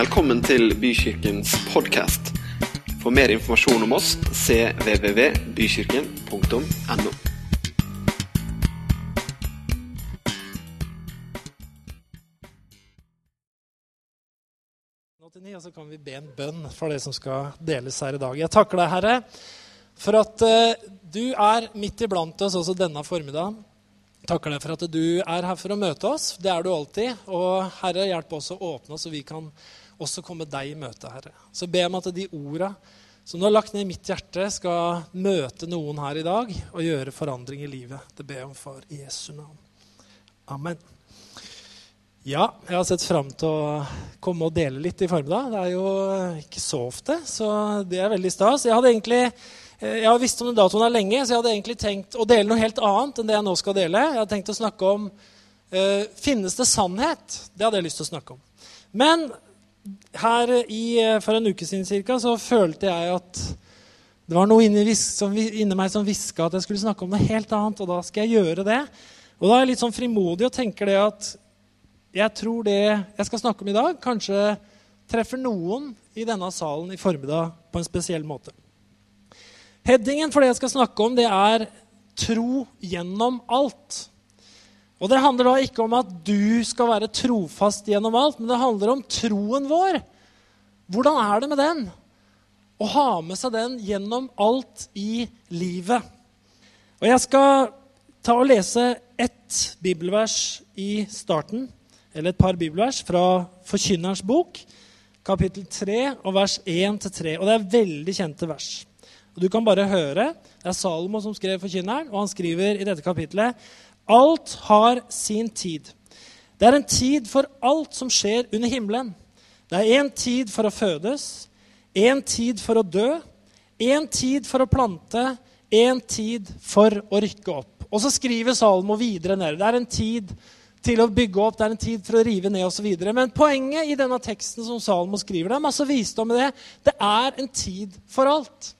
Velkommen til Bykirkens podkast. For mer informasjon om oss cvvvbykirken.no. 89, og så kan vi be en bønn for det som skal deles her i dag. Jeg takker deg, Herre, for at eh, du er midt iblant oss også denne formiddagen. Takker deg for at du er her for å møte oss. Det er du alltid. Og Herre, hjelp oss å åpne oss, så vi kan også komme deg i møte, Herre. Så jeg om at de orda som du har lagt ned i mitt hjerte, skal møte noen her i dag og gjøre forandring i livet. Det ber jeg om for Jesu navn. Amen. Ja, jeg har sett fram til å komme og dele litt i formiddag. Det er jo ikke så ofte, så det er veldig stas. Jeg hadde egentlig eh, jeg har visst om den datoen her lenge, så jeg hadde egentlig tenkt å dele noe helt annet enn det jeg nå skal dele. Jeg hadde tenkt å snakke om uh, finnes det sannhet. Det hadde jeg lyst til å snakke om. Men her i, eh, for en uke siden cirka, så følte jeg at det var noe inni, som, inni meg som hviska at jeg skulle snakke om noe helt annet. Og da skal jeg gjøre det. Og da er jeg litt sånn frimodig og tenker det at jeg tror det jeg skal snakke om i dag, kanskje treffer noen i denne salen i formiddag på en spesiell måte. Headingen for det jeg skal snakke om, det er 'tro gjennom alt'. Og Det handler da ikke om at du skal være trofast gjennom alt, men det handler om troen vår. Hvordan er det med den? Å ha med seg den gjennom alt i livet. Og Jeg skal ta og lese ett bibelvers i starten eller et par bibelvers fra Forkynnerens bok, kapittel 3, og vers 1-3. Og det er veldig kjente vers. Og Du kan bare høre. Det er Salomo som skrev Forkynneren, og han skriver i dette kapittelet Alt har sin tid. Det er en tid for alt som skjer under himmelen. Det er én tid for å fødes, én tid for å dø, én tid for å plante, én tid for å rykke opp. Og så skriver Salmo videre ned. Det er en tid til å bygge opp, det er en tid for å rive ned osv. Men poenget i denne teksten som Salmo skriver, det er masse visdom i det. Det er en tid for alt.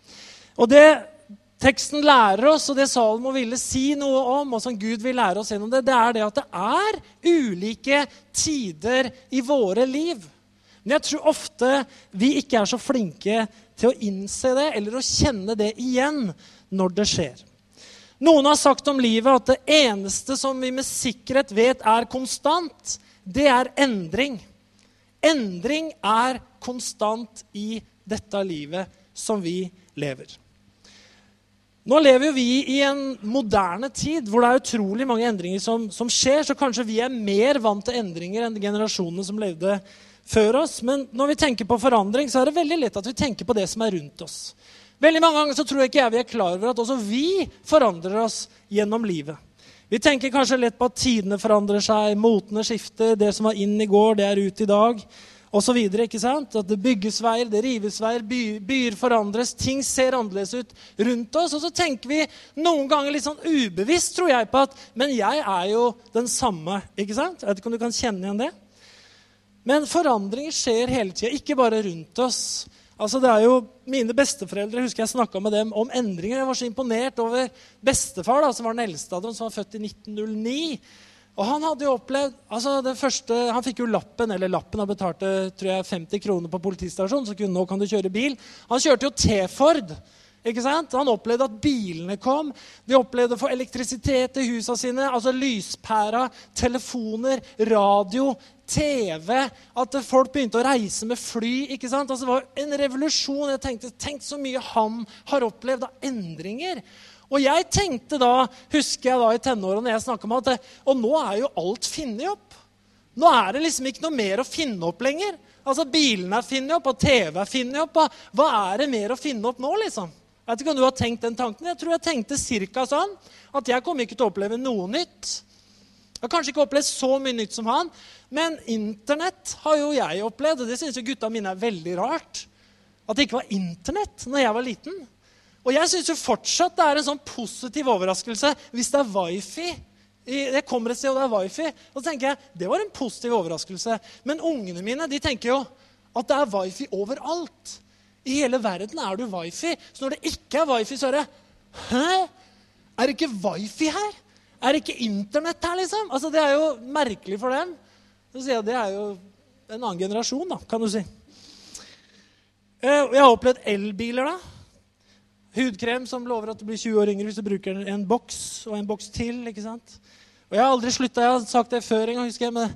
Og det teksten lærer oss, og det Salmo ville si noe om, og som Gud vil lære oss gjennom det, det er det at det er ulike tider i våre liv. Men jeg tror ofte vi ikke er så flinke til å innse det eller å kjenne det igjen når det skjer. Noen har sagt om livet at det eneste som vi med sikkerhet vet er konstant, det er endring. Endring er konstant i dette livet som vi lever. Nå lever jo vi i en moderne tid hvor det er utrolig mange endringer som, som, skjer, så kanskje vi er mer vant til endringer enn generasjonene som levde før oss. Men når vi tenker på forandring, så er det veldig lett at vi tenker på det som er rundt oss. Veldig mange ganger så tror jeg ikke jeg vi er klar over at også vi forandrer oss gjennom livet. Vi tenker kanskje lett på at tidene forandrer seg, motene skifter, det som var inn i går, det er ut i dag, osv. At det bygges veier, det rives veier, byer forandres, ting ser annerledes ut rundt oss. Og så tenker vi noen ganger litt sånn ubevisst, tror jeg, på at Men jeg er jo den samme. ikke sant? Jeg vet ikke om du kan kjenne igjen det? Men forandringer skjer hele tida, ikke bare rundt oss. Altså det er jo Mine besteforeldre husker jeg snakka med dem om endringer. Jeg var så imponert over bestefar, da, som var den eldste av dem, som var født i 1909. Og Han hadde jo opplevd, altså det første, han fikk jo lappen, eller lappen han betalte tror jeg, 50 kroner på politistasjonen. så kunne, nå kan du kjøre bil. Han kjørte jo T-Ford. Ikke sant? Han opplevde at bilene kom. De opplevde å få elektrisitet i husene sine. altså Lyspæra, telefoner, radio, TV. At folk begynte å reise med fly. ikke sant? Altså, det var en revolusjon. Jeg tenkte, Tenk så mye han har opplevd av endringer. Og jeg tenkte da, husker jeg da i tenårene jeg om at Og nå er jo alt funnet opp. Nå er det liksom ikke noe mer å finne opp lenger. Altså, Bilene er funnet opp, og TV er funnet opp. Hva er det mer å finne opp nå, liksom? Jeg vet ikke om du har tenkt den tanken. Jeg tror jeg tenkte cirka sånn at jeg kommer ikke til å oppleve noe nytt. Jeg har kanskje ikke opplevd så mye nytt som han, men Internett har jo jeg opplevd, og det syns gutta mine er veldig rart. At det ikke var Internett når jeg var liten. Og jeg syns fortsatt det er en sånn positiv overraskelse hvis det er wifi. Jeg kommer et sted, og det er wifi. Og så tenker jeg, Det var en positiv overraskelse. Men ungene mine de tenker jo at det er wifi overalt. I hele verden er du wifi. Så når det ikke er wifi, så er det Hæ? Er det ikke wifi her? Er det ikke Internett her, liksom? Altså, Det er jo merkelig for dem. Så sier jeg det er jo en annen generasjon, da, kan du si. Eh, Jeg har opplevd elbiler, da. Hudkrem som lover at du blir 20 år yngre hvis du bruker en, boks og en boks til. ikke sant? Og Jeg har aldri slutta. Jeg har sagt det før en gang. husker jeg, men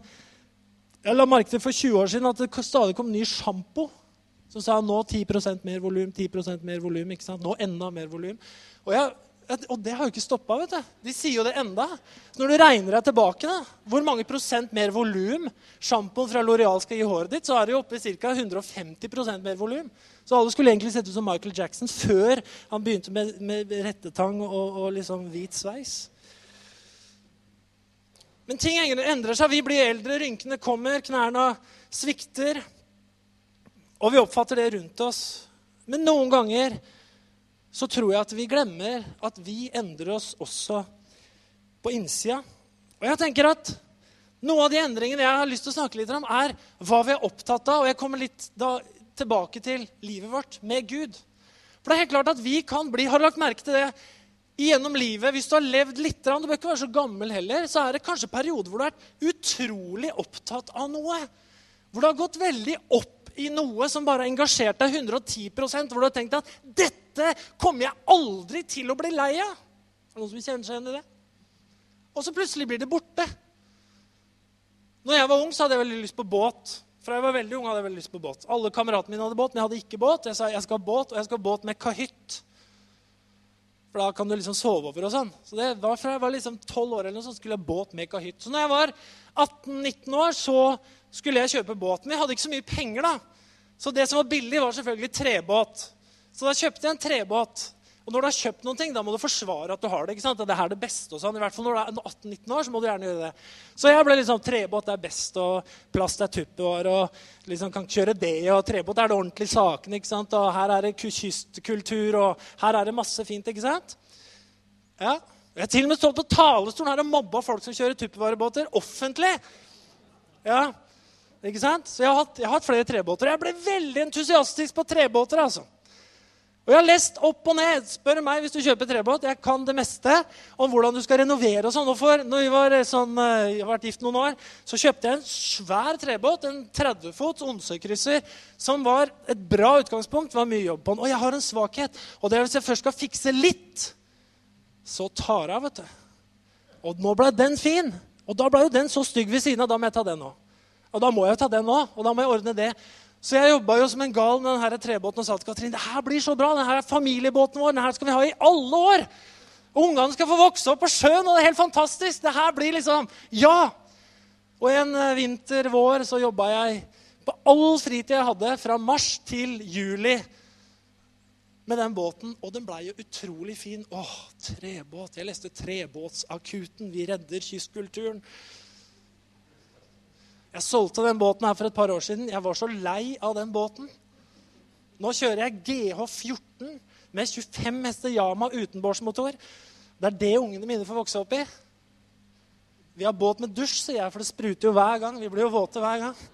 jeg la merke til for 20 år siden at det stadig kom ny sjampo som sa nå 10% mer volum, 10% mer volum. Nå enda mer volum. Og, jeg- og det har jo ikke stoppa. De sier jo det enda. Så når du regner deg tilbake, da, hvor mange prosent mer volum sjampoen fra L'Oreal skal gi håret ditt, så er det jo oppe i ca. 150% mer volum. Så alle skulle egentlig sett ut som Michael Jackson før han begynte med, med rettetang og, og liksom hvit sveis. Men ting endrer seg. Vi blir eldre, rynkene kommer, knærne svikter. Og vi oppfatter det rundt oss. Men noen ganger så tror jeg at vi glemmer at vi endrer oss også på innsida. Og jeg tenker at noe av de endringene jeg har lyst til å snakke litt om, er hva vi er opptatt av. Og jeg kommer litt da tilbake til livet vårt med Gud. For det er helt klart at vi kan bli Har du lagt merke til det gjennom livet? Hvis du har levd litt, du bør ikke være så gammel heller, så er det kanskje perioder hvor du er utrolig opptatt av noe. Hvor du har gått veldig opp i noe som bare har engasjert deg 110 Hvor du har tenkt at 'dette kommer jeg aldri til å bli lei av'. Er noen som kjenner seg igjen i det? Og så plutselig blir det borte. Når jeg var ung, så hadde jeg veldig lyst på båt. Fra jeg var veldig ung hadde jeg veldig lyst på båt. Alle kameratene mine hadde båt, men jeg hadde ikke båt. Jeg sa jeg skal ha båt, og jeg skal ha båt med kahytt. For da kan du liksom sove over og sånn. Så det var fra jeg var liksom 12 år eller noe, sånt, skulle jeg båt med kahytt. Så når jeg var 18-19 år, så skulle jeg kjøpe båt. Men jeg hadde ikke så mye penger, da. Så det som var billig, var selvfølgelig trebåt. Så da kjøpte jeg en trebåt. Og når du har kjøpt noen ting, da må du forsvare at du har det. ikke sant? At det her er det beste og sånn. I hvert fall når du er 18-19 år, så må du gjerne gjøre det. Så jeg ble liksom trebåt er best, og plast er tuppevar, og liksom kan kjøre det. Og trebåt er det ordentlige sakene, ikke sant? Og her er det kystkultur, og her er det masse fint, ikke sant? Ja. Jeg har til og med stått på talerstolen her og mobba folk som kjører tuppevarebåter offentlig. Ja, ikke sant? Så jeg har, hatt, jeg har hatt flere trebåter. Jeg ble veldig entusiastisk på trebåter. altså. Og jeg har lest opp og ned. Spør meg hvis du kjøper trebåt. Jeg kan det meste om hvordan du skal renovere og sånn. For, når vi var sånn, eh, jeg har vært gift noen år, så kjøpte jeg en svær trebåt, en 30 fots Onsøykrysser, som var et bra utgangspunkt. Det var mye jobb på den. Og jeg har en svakhet. Og det er hvis jeg først skal fikse litt, så tar jeg av, vet du. Og nå ble den fin. Og da ble jo den så stygg ved siden av. Da må jeg ta den òg. Og da må jeg jo ta den òg. Og da må jeg ordne det. Så jeg jobba jo som en gal med denne trebåten og sa til Katrin det her blir så bra. Denne er familiebåten vår. Denne skal vi ha i alle år. Ungene skal få vokse opp på sjøen, og det er helt fantastisk. Det her blir liksom Ja! Og en eh, vinter, vår, så jobba jeg på all fritid jeg hadde, fra mars til juli med den båten. Og den blei jo utrolig fin. Åh, trebåt. Jeg leste 'Trebåtsakuten'. Vi redder kystkulturen. Jeg solgte den båten her for et par år siden. Jeg var så lei av den båten. Nå kjører jeg GH14 med 25 hester Yama utenbordsmotor. Det er det ungene mine får vokse opp i. Vi har båt med dusj, sier jeg, for det spruter jo hver gang. Vi blir jo våte hver gang.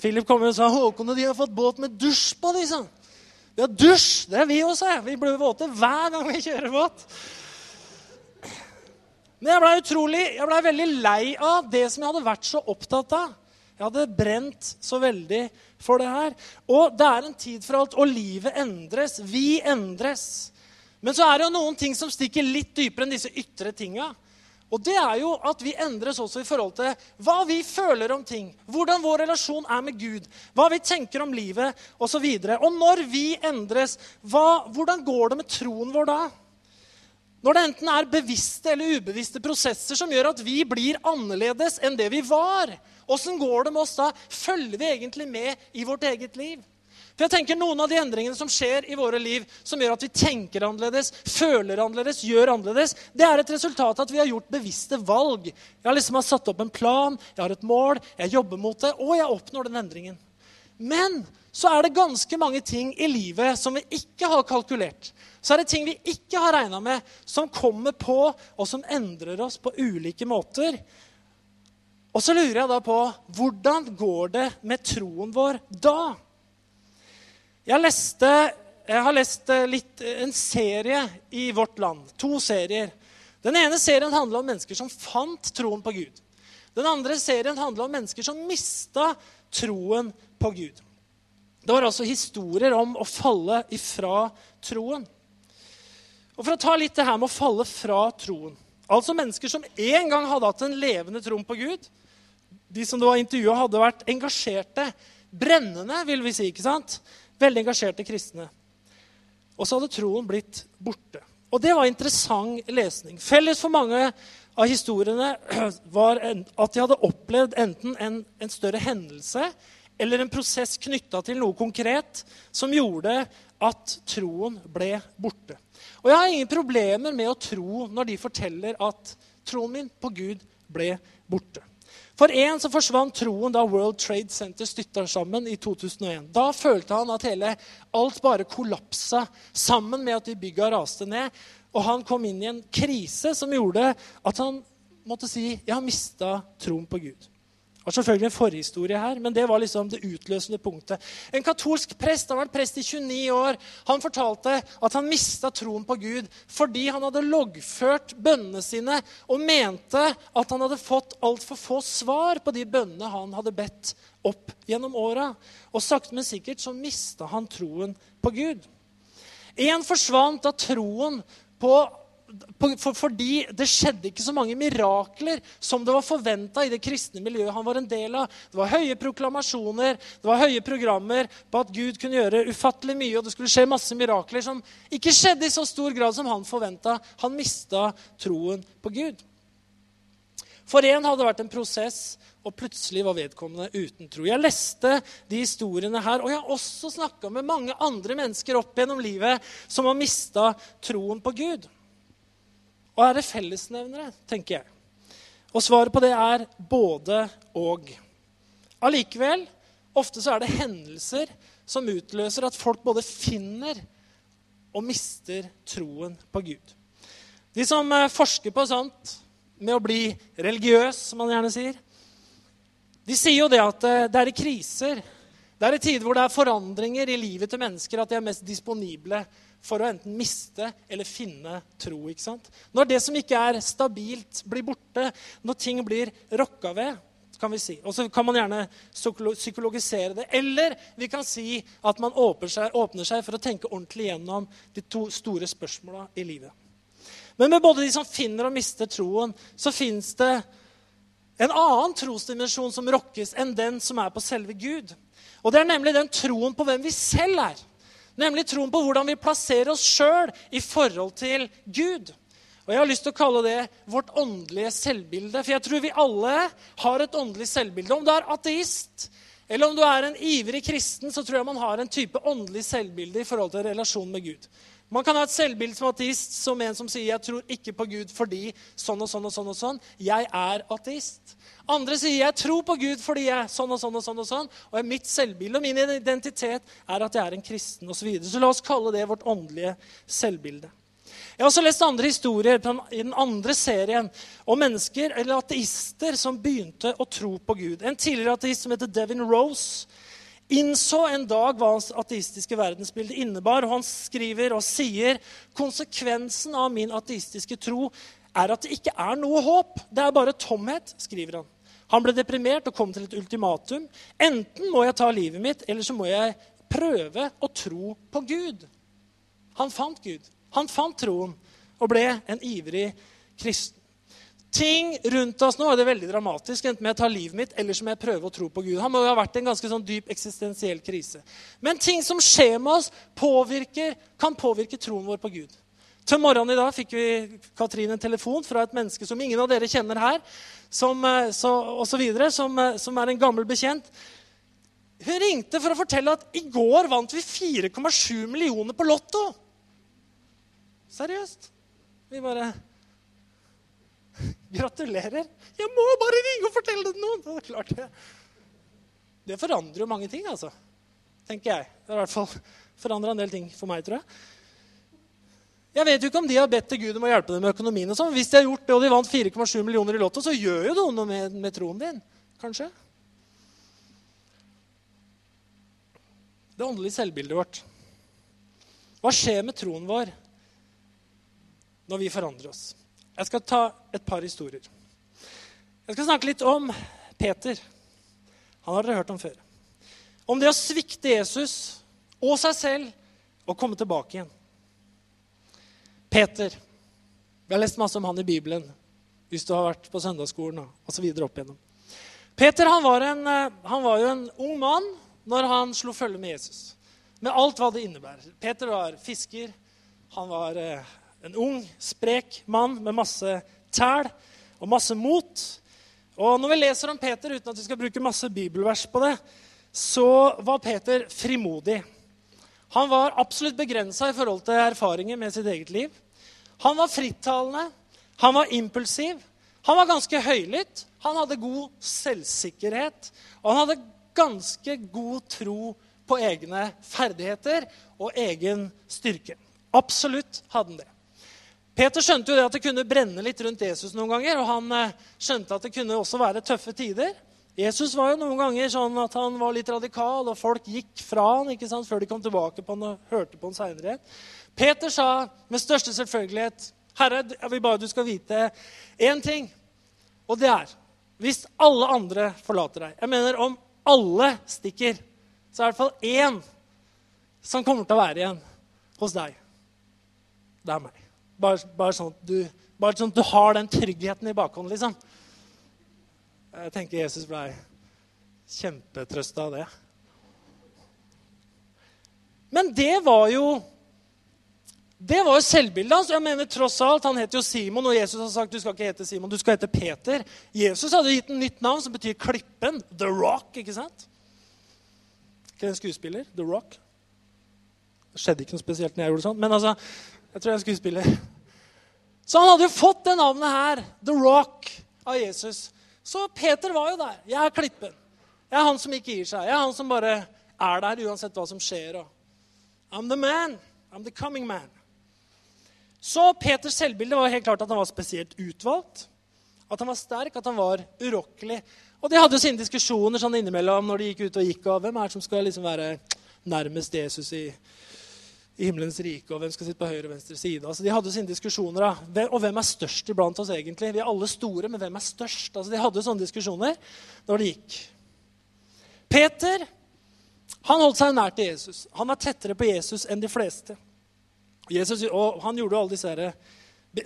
Philip kommer og sa Håkon og de har fått båt med dusj på. de, sa han. Har dusj! Det er vi også. Vi blir våte hver gang vi kjører båt. Men jeg blei utrolig, jeg ble veldig lei av det som jeg hadde vært så opptatt av. Jeg hadde brent så veldig for det her. Og det er en tid for alt, og livet endres. Vi endres. Men så er det jo noen ting som stikker litt dypere enn disse ytre tinga. Og det er jo at vi endres også i forhold til hva vi føler om ting. Hvordan vår relasjon er med Gud. Hva vi tenker om livet osv. Og, så og når vi endres, hva, hvordan går det med troen vår da? Når det enten er bevisste eller ubevisste prosesser som gjør at vi blir annerledes enn det vi var. Åssen går det med oss da? Følger vi egentlig med i vårt eget liv? For jeg tenker Noen av de endringene som skjer i våre liv, som gjør at vi tenker annerledes, føler annerledes, gjør annerledes, det er et resultat av at vi har gjort bevisste valg. Jeg har liksom satt opp en plan, jeg har et mål, jeg jobber mot det, og jeg oppnår den endringen. Men så er det ganske mange ting i livet som vi ikke har kalkulert. Så er det ting vi ikke har regna med, som kommer på, og som endrer oss på ulike måter. Og så lurer jeg da på hvordan går det med troen vår da? Jeg, leste, jeg har lest litt, en serie i Vårt Land. To serier. Den ene serien handla om mennesker som fant troen på Gud. Den andre serien handla om mennesker som mista troen på Gud. Det var altså historier om å falle ifra troen. Og For å ta litt det her med å falle fra troen Altså mennesker som en gang hadde hatt en levende tro på Gud. De som det var intervjua, hadde vært engasjerte, brennende, vil vi si. ikke sant? Veldig engasjerte kristne. Og så hadde troen blitt borte. Og det var interessant lesning. Felles for mange av historiene var at de hadde opplevd enten en, en større hendelse eller en prosess knytta til noe konkret som gjorde at troen ble borte. Og jeg har ingen problemer med å tro når de forteller at troen min på Gud ble borte. For en så forsvant troen da World Trade Center styrta sammen i 2001. Da følte han at hele, alt bare kollapsa sammen med at de bygga raste ned. Og han kom inn i en krise som gjorde at han måtte si jeg har mista troen på Gud. Det var selvfølgelig en forhistorie her, men det var liksom det utløsende punktet. En katolsk prest han var prest i 29 år, han fortalte at han mista troen på Gud fordi han hadde loggført bønnene sine og mente at han hadde fått altfor få svar på de bønnene han hadde bedt opp gjennom åra. Og sakte, men sikkert så mista han troen på Gud. En forsvant da troen på for, fordi det skjedde ikke så mange mirakler som det var forventa i det kristne miljøet han var en del av. Det var høye proklamasjoner, det var høye programmer på at Gud kunne gjøre ufattelig mye, og det skulle skje masse mirakler som ikke skjedde i så stor grad som han forventa. Han mista troen på Gud. For en hadde det vært en prosess, og plutselig var vedkommende uten tro. Jeg leste de historiene her, og jeg har også snakka med mange andre mennesker opp gjennom livet som har mista troen på Gud. Og er det fellesnevnere, tenker jeg. Og svaret på det er både og. Allikevel, ofte så er det hendelser som utløser at folk både finner og mister troen på Gud. De som eh, forsker på sånt med å bli religiøs, som man gjerne sier, de sier jo det at eh, det er i kriser, det er i tider hvor det er forandringer i livet til mennesker, at de er mest disponible for å enten miste eller finne tro. ikke sant? Når det som ikke er stabilt, blir borte, når ting blir rokka ved, kan vi si. Og så kan man gjerne psykologisere det. Eller vi kan si at man åpner seg, åpner seg for å tenke ordentlig gjennom de to store spørsmåla i livet. Men med både de som finner og mister troen, så fins det en annen trosdimensjon som rokkes enn den som er på selve Gud. Og det er nemlig den troen på hvem vi selv er. Nemlig troen på hvordan vi plasserer oss sjøl i forhold til Gud. Og Jeg har lyst til å kalle det vårt åndelige selvbilde. For jeg tror vi alle har et åndelig selvbilde. Om du er ateist eller om du er en ivrig kristen, så tror jeg man har en type åndelig selvbilde i forhold til relasjon med Gud. Man kan ha et selvbilde som ateist som en som sier 'jeg tror ikke på Gud fordi sånn og sånn og sånn'. og sånn. Jeg er ateist. Andre sier 'jeg tror på Gud fordi jeg sånn og sånn og sånn'. Og sånn. Og mitt selvbilde og min identitet er at jeg er en kristen osv. Så, videre. så la oss kalle det vårt åndelige selvbilde. Jeg har også lest andre historier i den andre serien om mennesker eller ateister som begynte å tro på Gud. En tidligere ateist som heter Devin Rose innså en dag hva hans ateistiske verdensbilde innebar. og Han skriver og sier konsekvensen av min ateistiske tro er at det ikke er noe håp. Det er bare tomhet, skriver han. Han ble deprimert og kom til et ultimatum. Enten må jeg ta livet mitt, eller så må jeg prøve å tro på Gud. Han fant Gud. Han fant troen og ble en ivrig kristen. Ting rundt oss nå er det veldig dramatisk. Enten må jeg ta livet mitt, eller så må jeg prøve å tro på Gud. Han må jo ha vært en ganske sånn dyp eksistensiell krise. Men ting som skjer med oss, påvirker, kan påvirke troen vår på Gud. Til morgenen i dag fikk vi Katrin en telefon fra et menneske som ingen av dere kjenner her, som, eh, så, og så videre, som, eh, som er en gammel bekjent. Hun ringte for å fortelle at i går vant vi 4,7 millioner på Lotto. Seriøst. Vi bare Gratulerer. Jeg må bare ringe og fortelle det til noen. Det, klart det. det forandrer jo mange ting, altså. Tenker jeg. Det har i hvert fall forandra en del ting for meg, tror jeg. Jeg vet jo ikke om de har bedt til Gud om å hjelpe dem med økonomien. og sånn. Hvis de har gjort det, og de vant 4,7 millioner i Lotto, så gjør jo noe med, med troen din. Kanskje. Det åndelige selvbildet vårt. Hva skjer med troen vår når vi forandrer oss? Jeg skal ta et par historier. Jeg skal snakke litt om Peter. Han har dere hørt om før. Om det å svikte Jesus og seg selv og komme tilbake igjen. Peter. Vi har lest masse om han i Bibelen hvis du har vært på søndagsskolen osv. opp igjennom. Peter han var, en, eh, han var jo en ung mann når han slo følge med Jesus. Med alt hva det innebærer. Peter var fisker. Han var eh, en ung, sprek mann med masse tæl og masse mot. Og når vi leser om Peter, uten at vi skal bruke masse bibelvers på det, så var Peter frimodig. Han var absolutt begrensa i forhold til erfaringer med sitt eget liv. Han var frittalende, han var impulsiv, han var ganske høylytt, han hadde god selvsikkerhet, og han hadde ganske god tro på egne ferdigheter og egen styrke. Absolutt hadde han det. Peter skjønte jo det at det kunne brenne litt rundt Jesus noen ganger. Og han eh, skjønte at det kunne også være tøffe tider. Jesus var jo noen ganger sånn at han var litt radikal, og folk gikk fra han ikke sant, før de kom tilbake på han og hørte på han seinere. Peter sa med største selvfølgelighet, 'Herre, jeg vil bare du skal vite én ting.' Og det er hvis alle andre forlater deg Jeg mener om alle stikker, så er det i hvert fall én som kommer til å være igjen hos deg. Det er meg. Bare, bare, sånn at du, bare sånn at du har den tryggheten i bakhånden, liksom. Jeg tenker Jesus ble kjempetrøsta av det. Men det var jo det var jo selvbildet hans. Jeg mener tross alt, Han heter jo Simon, og Jesus har sagt du skal ikke hete Simon, du skal hete Peter. Jesus hadde gitt en nytt navn som betyr Klippen. The Rock. ikke sant? Ikke en skuespiller? The Rock. Det skjedde ikke noe spesielt når jeg gjorde sånn, men altså, jeg tror jeg er skuespiller. Så han hadde jo fått det navnet her, The Rock, av Jesus. Så Peter var jo der. Jeg er klippen. Jeg er han som ikke gir seg. Jeg er han som bare er der uansett hva som skjer. I'm the man. I'm the coming man. Så Peters selvbilde var helt klart at han var spesielt utvalgt. At han var sterk, at han var urokkelig. Og de hadde jo sine diskusjoner sånn innimellom når de gikk ut og gikk. Og hvem er det som skal liksom være nærmest Jesus i i himmelens rike, og hvem skal sitte på høyre og venstre side. Altså, de hadde sine diskusjoner. Da. Og hvem er størst iblant oss egentlig? Vi er alle store, men hvem er størst? Altså, de hadde jo sånne diskusjoner når de gikk. Peter han holdt seg nær til Jesus. Han var tettere på Jesus enn de fleste. Jesus, og Han gjorde alle disse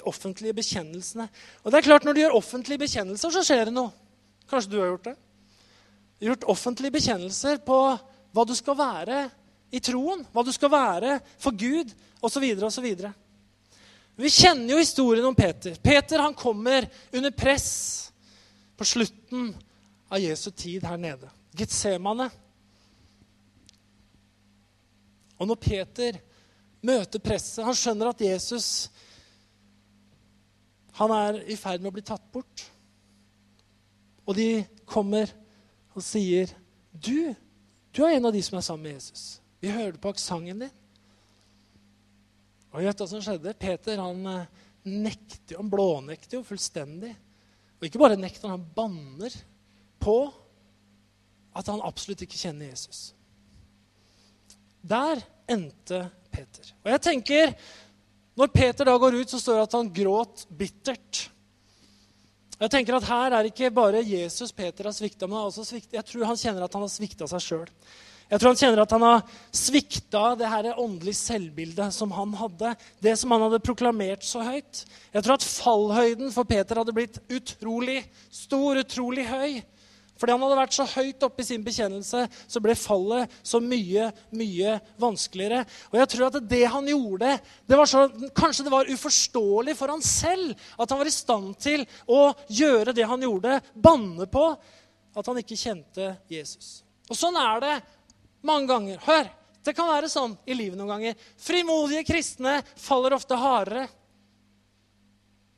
offentlige bekjennelsene. Og det er klart, Når du gjør offentlige bekjennelser, så skjer det noe. Kanskje du har gjort det? Gjort offentlige bekjennelser på hva du skal være i troen, hva du skal være for Gud, osv. osv. Vi kjenner jo historien om Peter. Peter han kommer under press på slutten av Jesu tid her nede. Getsemane. Og når Peter møter presset Han skjønner at Jesus han er i ferd med å bli tatt bort. Og de kommer og sier, 'Du, du er en av de som er sammen med Jesus.' Vi hørte på aksenten din. Og du hva som skjedde? Peter han eh, nekter han blånekter jo fullstendig. Og ikke bare nekter, han banner på at han absolutt ikke kjenner Jesus. Der endte Peter. Og jeg tenker, Når Peter da går ut, så står det at han gråt bittert. Jeg tenker at Her er ikke bare Jesus Peter har svikta, men også svikta. jeg tror han kjenner at han har svikta seg sjøl. Jeg tror han kjenner at han har svikta det her åndelige selvbildet som han hadde. Det som han hadde proklamert så høyt. Jeg tror at fallhøyden for Peter hadde blitt utrolig stor, utrolig høy. Fordi han hadde vært så høyt oppe i sin bekjennelse, så ble fallet så mye, mye vanskeligere. Og jeg tror at det han gjorde det var så, Kanskje det var uforståelig for han selv at han var i stand til å gjøre det han gjorde, banne på at han ikke kjente Jesus. Og sånn er det mange ganger. Hør! Det kan være sånn i livet noen ganger. Frimodige kristne faller ofte hardere.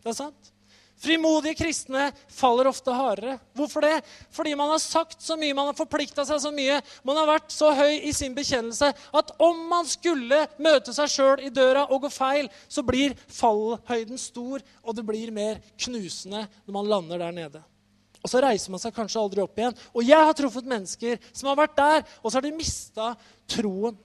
Det er sant. Frimodige kristne faller ofte hardere. Hvorfor det? Fordi man har sagt så mye, man har forplikta seg så mye. Man har vært så høy i sin bekjennelse at om man skulle møte seg sjøl i døra og gå feil, så blir fallhøyden stor, og det blir mer knusende når man lander der nede. Og så reiser man seg kanskje aldri opp igjen. Og jeg har truffet mennesker som har vært der, og så har de mista troen.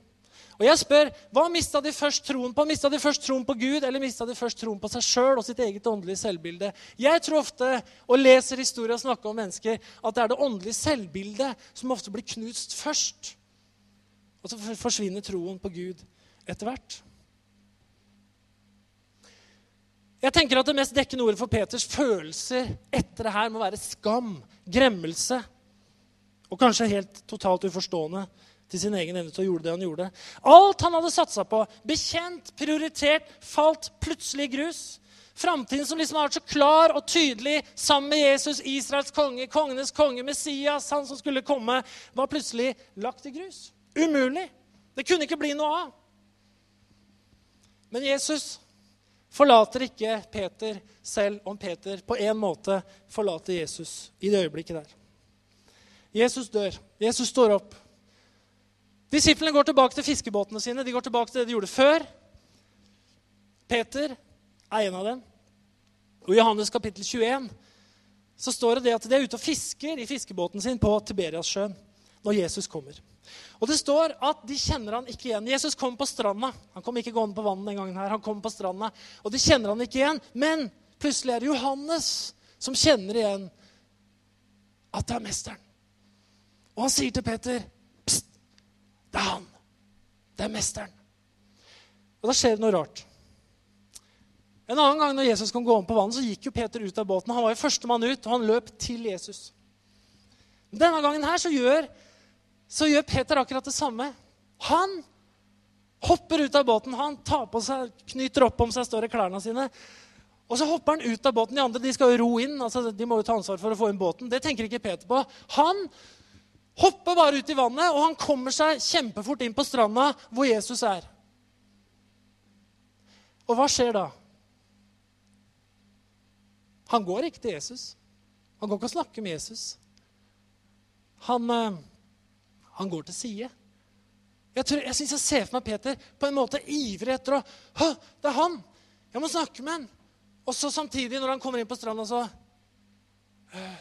Og jeg spør, Hva mista de først troen på? Mista de først troen på Gud, eller mista de først troen på seg sjøl og sitt eget åndelige selvbilde? Jeg tror ofte, og leser historier og snakker om mennesker, at det er det åndelige selvbildet som ofte blir knust først. Og så forsvinner troen på Gud etter hvert. Jeg tenker at Det mest dekkende ordet for Peters følelser etter det her må være skam, gremmelse og kanskje helt totalt uforstående til sin egen evne til å gjøre det han gjorde. Alt han hadde satsa på, bekjent, prioritert, falt plutselig i grus. Framtiden som liksom har vært så klar og tydelig sammen med Jesus, Israels konge, kongenes konge, Messias, han som skulle komme, var plutselig lagt i grus. Umulig. Det kunne ikke bli noe av. Men Jesus forlater ikke Peter selv om Peter på en måte forlater Jesus i det øyeblikket der. Jesus dør. Jesus står opp. Disiplene går tilbake til fiskebåtene sine. De går tilbake til det de gjorde før. Peter er en av dem. Og I Johannes kapittel 21 så står det, det at de er ute og fisker i fiskebåten sin på Tiberiassjøen når Jesus kommer. Og det står at de kjenner han ikke igjen. Jesus kom på stranda. Han kom ikke gående på vannet den gangen her. Han kom på stranda, Og de kjenner han ikke igjen. Men plutselig er det Johannes som kjenner igjen at det er mesteren. Og han sier til Peter, det er han. Det er mesteren.' Og da skjer det noe rart. En annen gang når Jesus kom om på vannet, så gikk jo Peter ut av båten. Han var jo førstemann ut, og han løp til Jesus. Denne gangen her så gjør så gjør Peter akkurat det samme. Han hopper ut av båten. Han tar på seg, knyter opp om seg står i klærne sine. Og så hopper han ut av båten. De andre de skal jo ro inn. altså De må jo ta ansvar for å få inn båten. Det tenker ikke Peter på. Han hopper bare ut i vannet, og han kommer seg kjempefort inn på stranda hvor Jesus er. Og hva skjer da? Han går ikke til Jesus. Han går ikke og snakker med Jesus. Han... Eh, han går til side. Jeg, tror, jeg syns jeg ser for meg Peter på en måte ivrig etter å Hå, det er han! Jeg må snakke med han! Og så samtidig, når han kommer inn på stranda, så «Øh,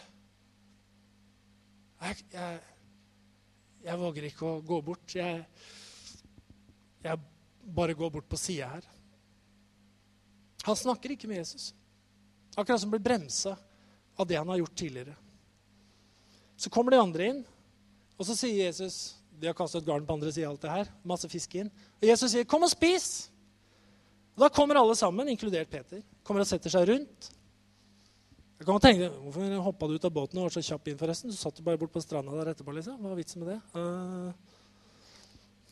jeg, jeg, jeg, våger ikke å gå bort. Jeg, jeg bare går bort på sida her. Han snakker ikke med Jesus. Akkurat som blir bremsa av det han har gjort tidligere. Så kommer de andre inn, og så sier Jesus De har kastet et garn på andre sida av alt det her. Masse fisk inn. Og Jesus sier, 'Kom og spis!' Og Da kommer alle sammen, inkludert Peter, kommer og setter seg rundt. Jeg kan tenke, Hvorfor hoppa du ut av båten og var så kjapp inn? forresten? Du satt jo bare bort på stranda der etterpå. liksom. Hva var vitsen med det? Uh,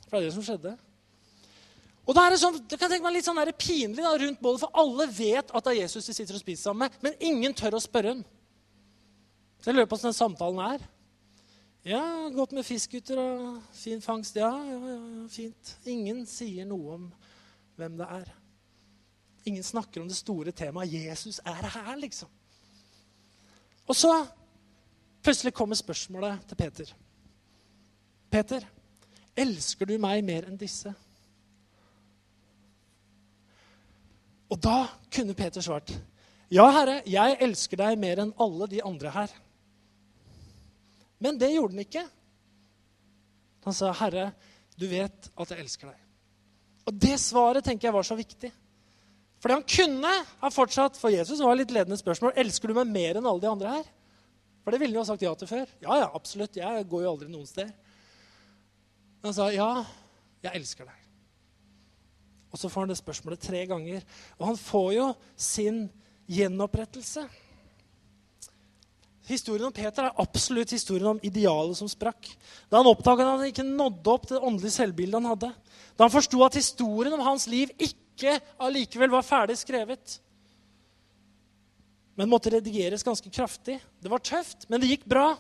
det er det som skjedde. Og da er Det sånn, det kan tenke meg litt sånn der pinlig da, rundt bålet, for alle vet at det er Jesus de sitter og spiser sammen med, men ingen tør å spørre ham. Så jeg lurer på hvordan den samtalen er. Ja, godt med fisk, gutter, og fin fangst. Ja, ja, ja, fint. Ingen sier noe om hvem det er. Ingen snakker om det store temaet. Jesus er her, liksom. Og så plutselig kommer spørsmålet til Peter. Peter, elsker du meg mer enn disse? Og da kunne Peter svart, ja, Herre, jeg elsker deg mer enn alle de andre her. Men det gjorde han ikke. Han sa, 'Herre, du vet at jeg elsker deg.' Og det svaret tenker jeg var så viktig. Fordi han kunne ha fortsatt, for Jesus var litt ledende spørsmål, 'Elsker du meg mer enn alle de andre her?' For det ville han jo sagt ja til før. Ja, ja, absolutt. Jeg går jo aldri noen steder. Men han sa, 'Ja, jeg elsker deg'. Og så får han det spørsmålet tre ganger. Og han får jo sin gjenopprettelse. Historien om Peter er absolutt historien om idealet som sprakk. Da han oppdaget at han ikke nådde opp det åndelige selvbildet han hadde. Da han forsto at historien om hans liv ikke allikevel var ferdig skrevet. Men måtte redigeres ganske kraftig. Det var tøft, men det gikk bra.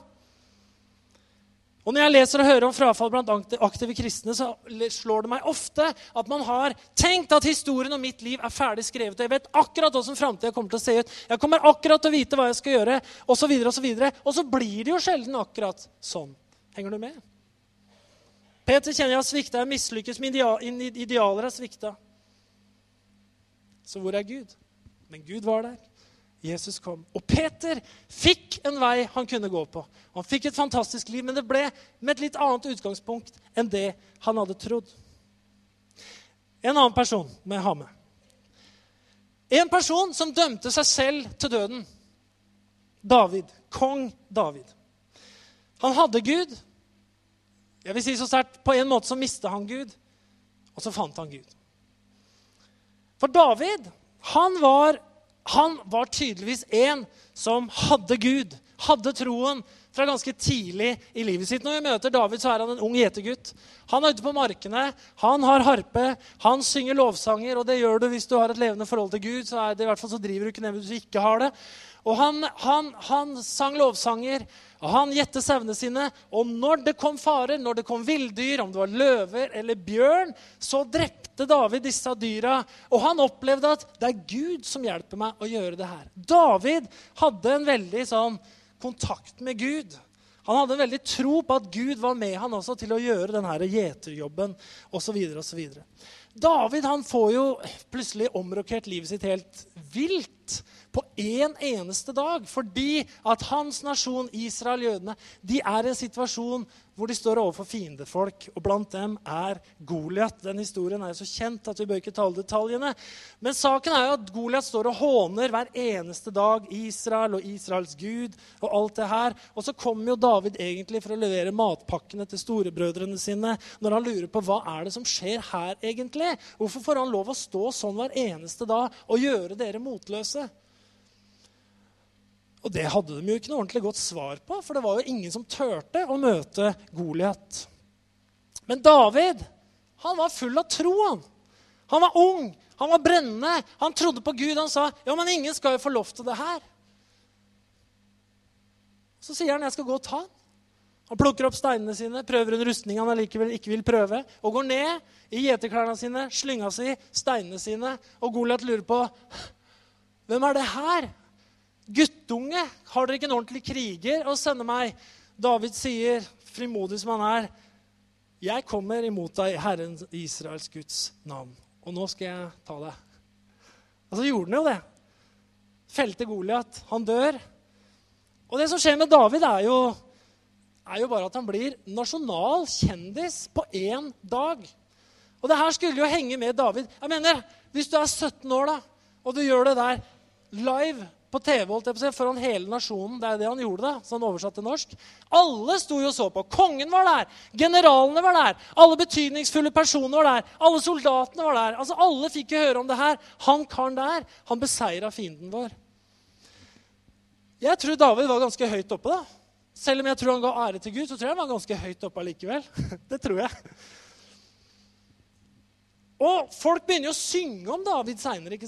Og Når jeg leser og hører om frafall blant aktive kristne, så slår det meg ofte at man har tenkt at historien om mitt liv er ferdig skrevet. og Jeg vet akkurat hvordan framtida kommer til å se ut. Jeg kommer akkurat til å vite hva jeg skal gjøre. Og så, videre, og, så og så blir det jo sjelden akkurat sånn. Henger du med? Peter kjenner jeg har svikta. Jeg mislykkes mine idealer. har svikta. Så hvor er Gud? Men Gud var der. Jesus kom. Og Peter fikk en vei han kunne gå på. Han fikk et fantastisk liv, men det ble med et litt annet utgangspunkt enn det han hadde trodd. En annen person må jeg ha med. En person som dømte seg selv til døden. David. Kong David. Han hadde Gud. Jeg vil si så sterkt, På en måte så mista han Gud, og så fant han Gud. For David, han var, han var tydeligvis en som hadde Gud, hadde troen, fra ganske tidlig i livet sitt. Når vi møter David, så er han en ung gjetergutt. Han er ute på markene, han har harpe, han synger lovsanger. Og det gjør du hvis du har et levende forhold til Gud. så det fall så driver du ikke ned hvis du ikke har det. Og han, han, han sang lovsanger, og han gjette sauene sine. Og når det kom farer, når det kom villdyr, om det var løver eller bjørn, så drepte David disse dyra. Og han opplevde at det er Gud som hjelper meg å gjøre det her. David hadde en veldig sånn kontakt med Gud. Han hadde en veldig tro på at Gud var med han også til å gjøre denne gjeterjobben osv. David han får jo plutselig omrokert livet sitt helt vilt på én en eneste dag. Fordi at hans nasjon, Israel, jødene, de er i en situasjon hvor de står overfor fiendefolk. Og blant dem er Goliat. Den historien er jo så kjent at vi bør ikke tale detaljene. Men saken er jo at Goliat står og håner hver eneste dag Israel og Israels gud og alt det her. Og så kommer jo David egentlig for å levere matpakkene til storebrødrene sine når han lurer på hva er det som skjer her egentlig. Hvorfor får han lov å stå sånn hver eneste dag og gjøre dere motløse? Og det hadde de jo ikke noe ordentlig godt svar på, for det var jo ingen som turte å møte Goliat. Men David han var full av tro. Han Han var ung, han var brennende, han trodde på Gud. Han sa, 'Ja, men ingen skal jo få lov til det her.' Så sier han, 'Jeg skal gå og ta den'. Han plukker opp steinene sine, prøver en rustning han allikevel ikke vil prøve, og går ned i gjeterklærne sine, slynga si, steinene sine, og Goliat lurer på, 'Hvem er det her?' Guttunge, har dere ikke en ordentlig kriger å sende meg? David sier, frimodig som han er, jeg kommer imot deg, Herren Israels Guds navn. Og nå skal jeg ta deg. Og så gjorde han jo det. Felte Goliat. Han dør. Og det som skjer med David, er jo, er jo bare at han blir nasjonal kjendis på én dag. Og det her skulle jo henge med David. Jeg mener, Hvis du er 17 år da, og du gjør det der live på TV holdt jeg på å si, foran hele nasjonen. Det er det han gjorde, da, så han oversatte norsk. Alle sto jo og så på. Kongen var der. Generalene var der. Alle betydningsfulle personer var der. Alle soldatene var der. Altså, Alle fikk jo høre om det her. Han karen der, han beseira fienden vår. Jeg tror David var ganske høyt oppe. da. Selv om jeg tror han ga ære til Gud, så tror jeg han var ganske høyt oppe allikevel. det tror jeg. Og folk begynner jo å synge om David seinere.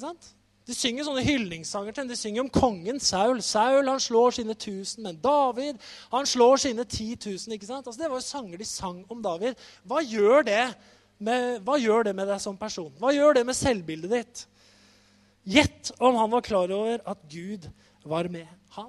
De synger sånne hyldningssanger til ham. De synger om kongen Saul. Saul han slår sine tusen, men David han slår sine ti tusen. ikke sant? Altså, det var jo sanger de sang om David. Hva gjør med, hva gjør det med deg som person? Hva gjør det med selvbildet ditt? Gjett om han var klar over at Gud var med han.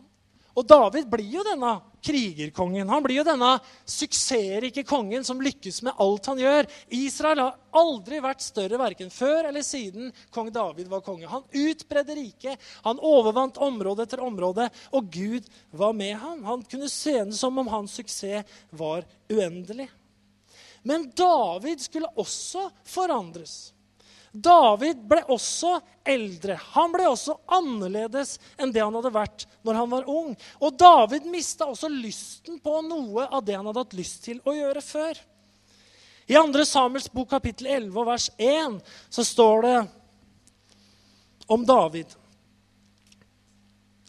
Og David blir jo denne krigerkongen. Han blir jo denne suksessrike kongen som lykkes med alt han gjør. Israel har aldri vært større verken før eller siden kong David var konge. Han utbredde riket, han overvant område etter område, og Gud var med ham. Han kunne se det som om hans suksess var uendelig. Men David skulle også forandres. David ble også eldre. Han ble også annerledes enn det han hadde vært når han var ung. Og David mista også lysten på noe av det han hadde hatt lyst til å gjøre før. I 2. Samuels bok kapittel 11 vers 1 så står det om David.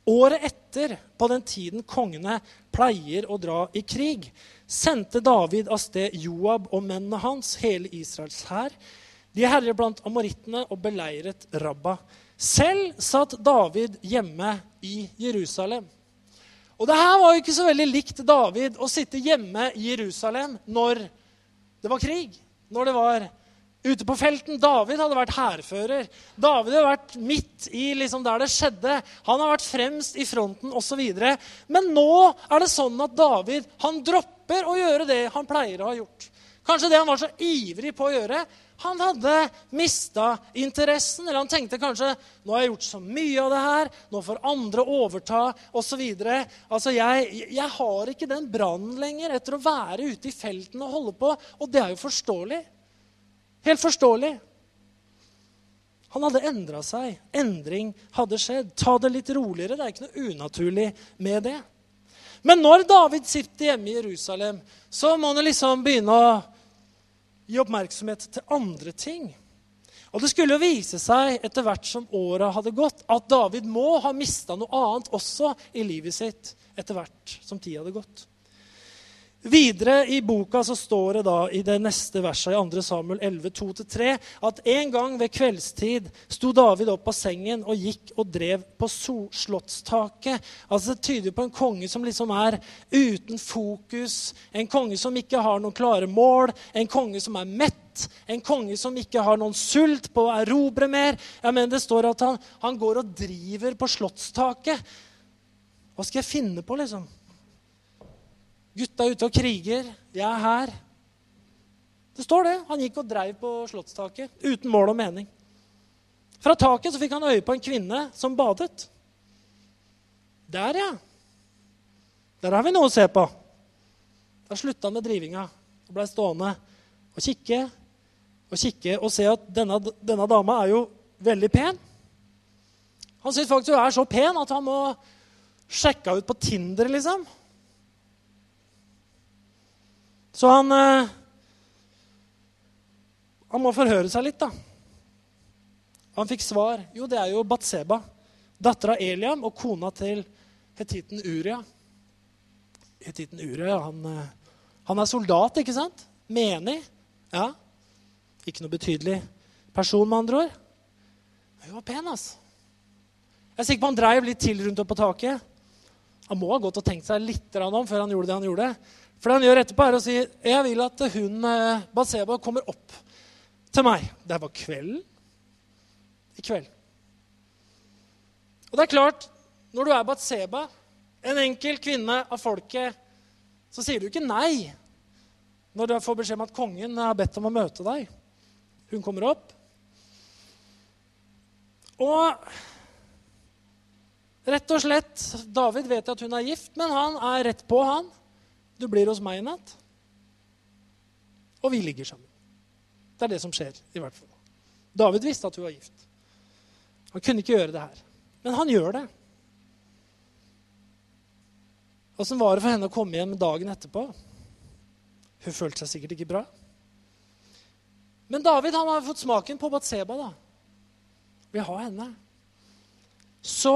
Året etter, på den tiden kongene pleier å dra i krig, sendte David av sted Joab og mennene hans, hele Israels hær, de herjer blant amorittene og beleiret Rabba. Selv satt David hjemme i Jerusalem. Og det her var jo ikke så veldig likt David å sitte hjemme i Jerusalem når det var krig. Når det var ute på felten. David hadde vært hærfører. David hadde vært midt i liksom der det skjedde. Han har vært fremst i fronten osv. Men nå er det sånn at David han dropper å gjøre det han pleier å ha gjort. Kanskje det han var så ivrig på å gjøre, han hadde mista interessen. Eller han tenkte kanskje nå har jeg gjort så mye av det her, nå får andre overta osv. Altså, jeg, jeg har ikke den brannen lenger etter å være ute i felten og holde på. Og det er jo forståelig. Helt forståelig. Han hadde endra seg. Endring hadde skjedd. Ta det litt roligere. Det er ikke noe unaturlig med det. Men når David sitter hjemme i Jerusalem, så må han liksom begynne å gi oppmerksomhet til andre ting. Og Det skulle jo vise seg etter hvert som åra hadde gått, at David må ha mista noe annet også i livet sitt etter hvert som tida hadde gått. Videre i boka så står det da i det neste verset i 2. Samuel 11, 2-3 at en gang ved kveldstid sto David opp av sengen og gikk og drev på slottstaket. Altså Det tyder på en konge som liksom er uten fokus, en konge som ikke har noen klare mål, en konge som er mett, en konge som ikke har noen sult på å erobre mer. Ja, men Det står at han, han går og driver på slottstaket. Hva skal jeg finne på, liksom? Gutta er ute og kriger. Jeg er her. Det står det. Han gikk og dreiv på slottstaket uten mål og mening. Fra taket så fikk han øye på en kvinne som badet. Der, ja. Der har vi noe å se på. Da slutta han med drivinga og blei stående og kikke og kikke og se at denne, denne dama er jo veldig pen. Han syns faktisk hun er så pen at han må sjekke ut på Tinder, liksom. Så han eh, Han må forhøre seg litt, da. Han fikk svar. Jo, det er jo Batseba, datter av Eliam og kona til hetitten Uria. Hetitten Uria, han, eh, han er soldat, ikke sant? Menig. Ja. Ikke noe betydelig person, med andre ord. Hun var pen, altså. Jeg er sikker på han dreiv litt til rundt opp på taket. Han må ha gått og tenkt seg litt om før han gjorde det han gjorde. For det han gjør etterpå, er å si jeg vil at hun Baseba kommer opp til meg. Det var kvelden. I kveld. Og det er klart, når du er Batseba, en enkel kvinne av folket, så sier du ikke nei når du får beskjed om at kongen har bedt om å møte deg. Hun kommer opp. Og rett og slett David vet at hun er gift, men han er rett på, han. Du blir hos meg i natt. Og vi ligger sammen. Det er det som skjer, i hvert fall. David visste at hun var gift. Han kunne ikke gjøre det her. Men han gjør det. Åssen var det for henne å komme hjem dagen etterpå? Hun følte seg sikkert ikke bra. Men David han har fått smaken på Batseba. da. Vil ha henne. Så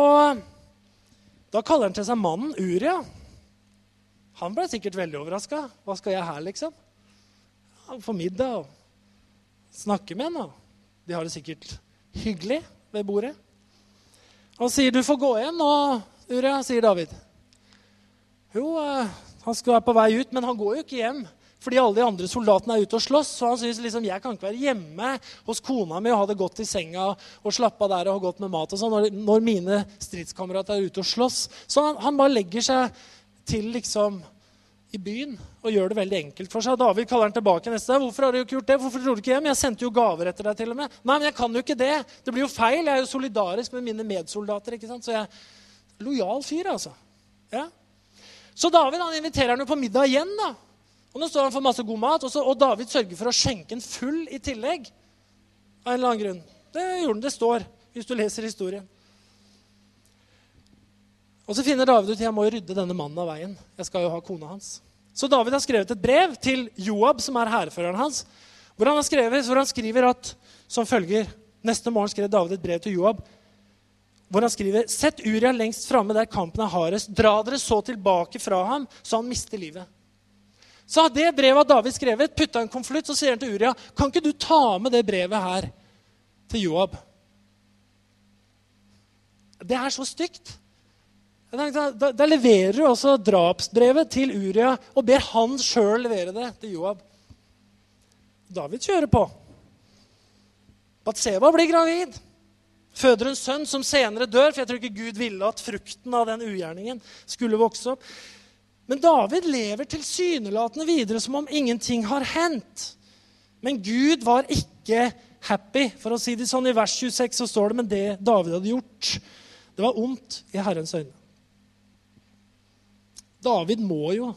da kaller han til seg mannen Uria. Han ble sikkert veldig overraska. Hva skal jeg her, liksom? Få middag og snakke med henne. De har det sikkert hyggelig ved bordet. Han sier, 'Du får gå hjem nå, Uria', sier David. Jo, eh, han skal være på vei ut, men han går jo ikke hjem. Fordi alle de andre soldatene er ute og slåss. Så han syns liksom, jeg kan ikke være hjemme hos kona mi og ha det godt i senga og slappe av der og ha godt med mat og sånn når, når, mine stridskamerater er ute og slåss. Så han, han bare legger seg til liksom i byen og gjør det veldig enkelt for seg. David kaller han tilbake neste dag. 'Hvorfor har du ikke gjort det? Hvorfor dro du ikke hjem? Jeg sendte jo gaver etter deg.' til og med. 'Nei, men jeg kan jo ikke det. Det blir jo feil. Jeg er jo solidarisk med mine medsoldater.' ikke sant? Så jeg er lojal fyr, altså. Ja. Så David han inviterer han jo på middag igjen. da. Og Nå står han for masse god mat, og, og David sørger for å skjenke en full i tillegg. Av en eller annen grunn. Det gjorde han. Det står hvis du leser historien. Og så finner David ut jeg må rydde denne mannen av veien. Jeg skal jo ha kona hans. Så David har skrevet et brev til Joab, som er hærføreren hans, hvor han, skrevet, hvor han skriver at, som følger Neste morgen skrev David et brev til Joab hvor han skriver Sett Uria lengst framme der kampen er hardest. Dra dere så tilbake fra ham, så han mister livet. Så har det brevet David skrevet, putta en konvolutt, så sier han til Uria Kan ikke du ta med det brevet her til Joab? Det er så stygt. Da, da, leverer du også drapsbrevet til Uria og ber han sjøl levere det til Joab. David kjører på. Batseba blir gravid. Føder en sønn som senere dør, for jeg tror ikke Gud ville at frukten av den ugjerningen skulle vokse opp. Men David lever tilsynelatende videre som om ingenting har hendt. Men Gud var ikke happy. For å si det sånn, I vers 26 så står det men det David hadde gjort, det var ondt i Herrens øyne. David må jo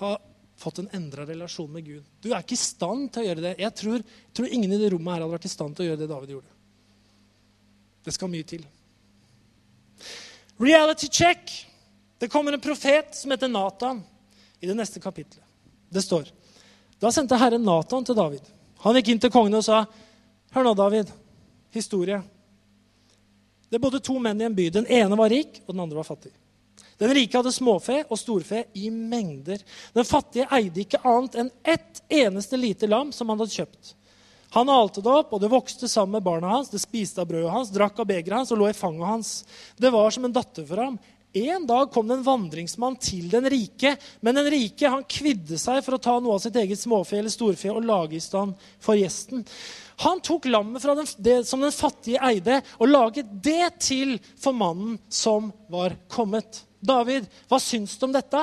ha fått en endra relasjon med Gud. Du er ikke i stand til å gjøre det. Jeg tror, tror ingen i det rommet her hadde vært i stand til å gjøre det David gjorde. Det skal mye til. Reality check. Det kommer en profet som heter Nathan i det neste kapitlet. Det står Da sendte Herren Nathan til David. Han gikk inn til kongen og sa, 'Hør nå, David. Historie. Det bodde to menn i en by. Den ene var rik, og den andre var fattig. Den rike hadde småfe og storfe i mengder. Den fattige eide ikke annet enn ett eneste lite lam som han hadde kjøpt. Han alte det opp, og det vokste sammen med barna hans. Det spiste av brødet hans, drakk av begeret hans og lå i fanget hans. Det var som en datter for ham. En dag kom det en vandringsmann til den rike, men den rike han kvidde seg for å ta noe av sitt eget småfe eller storfe og lage i stand for gjesten. Han tok lammet den, det som den fattige eide, og laget det til for mannen som var kommet. David, hva syns du om dette?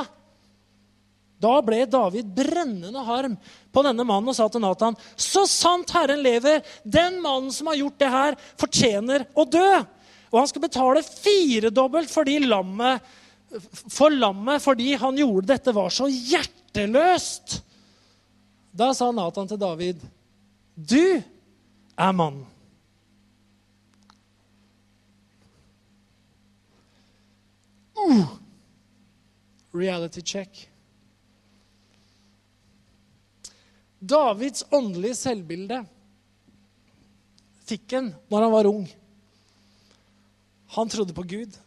Da ble David brennende harm på denne mannen og sa til Nathan.: Så sant Herren lever, den mannen som har gjort det her, fortjener å dø. Og han skal betale firedobbelt for lammet, for lammet fordi han gjorde dette var så hjerteløst. Da sa Nathan til David, 'Du er mannen'. Uh, reality check. Davids åndelige selvbilde fikk han når han var ung. Han trodde på Gud.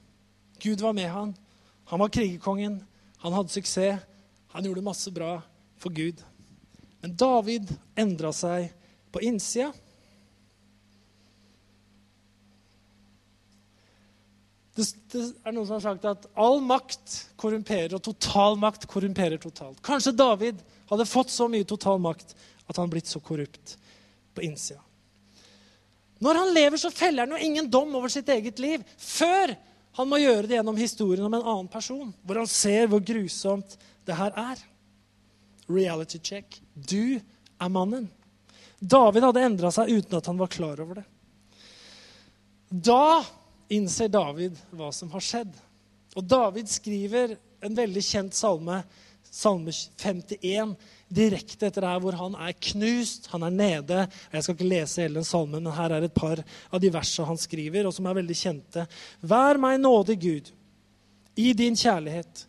Gud var med han. Han var krigerkongen. Han hadde suksess. Han gjorde masse bra for Gud. Men David endra seg på innsida. Det, det, er noen som har sagt at all makt korrumperer, og total makt korrumperer totalt. Kanskje David hadde fått så mye total makt at han blitt så korrupt på innsida. Når han lever, så feller han jo ingen dom over sitt eget liv før han må gjøre det gjennom historien om en annen person, hvor han ser hvor grusomt det her er. Reality check. Du er mannen. David hadde endra seg uten at han var klar over det. Da innser David hva som har skjedd. Og David skriver en veldig kjent salme, salme 51, direkte etter det her, hvor han er knust, han er nede. Jeg skal ikke lese hele den salmen, men her er et par av de versene han skriver, og som er veldig kjente. Vær meg nådig, Gud, i din kjærlighet.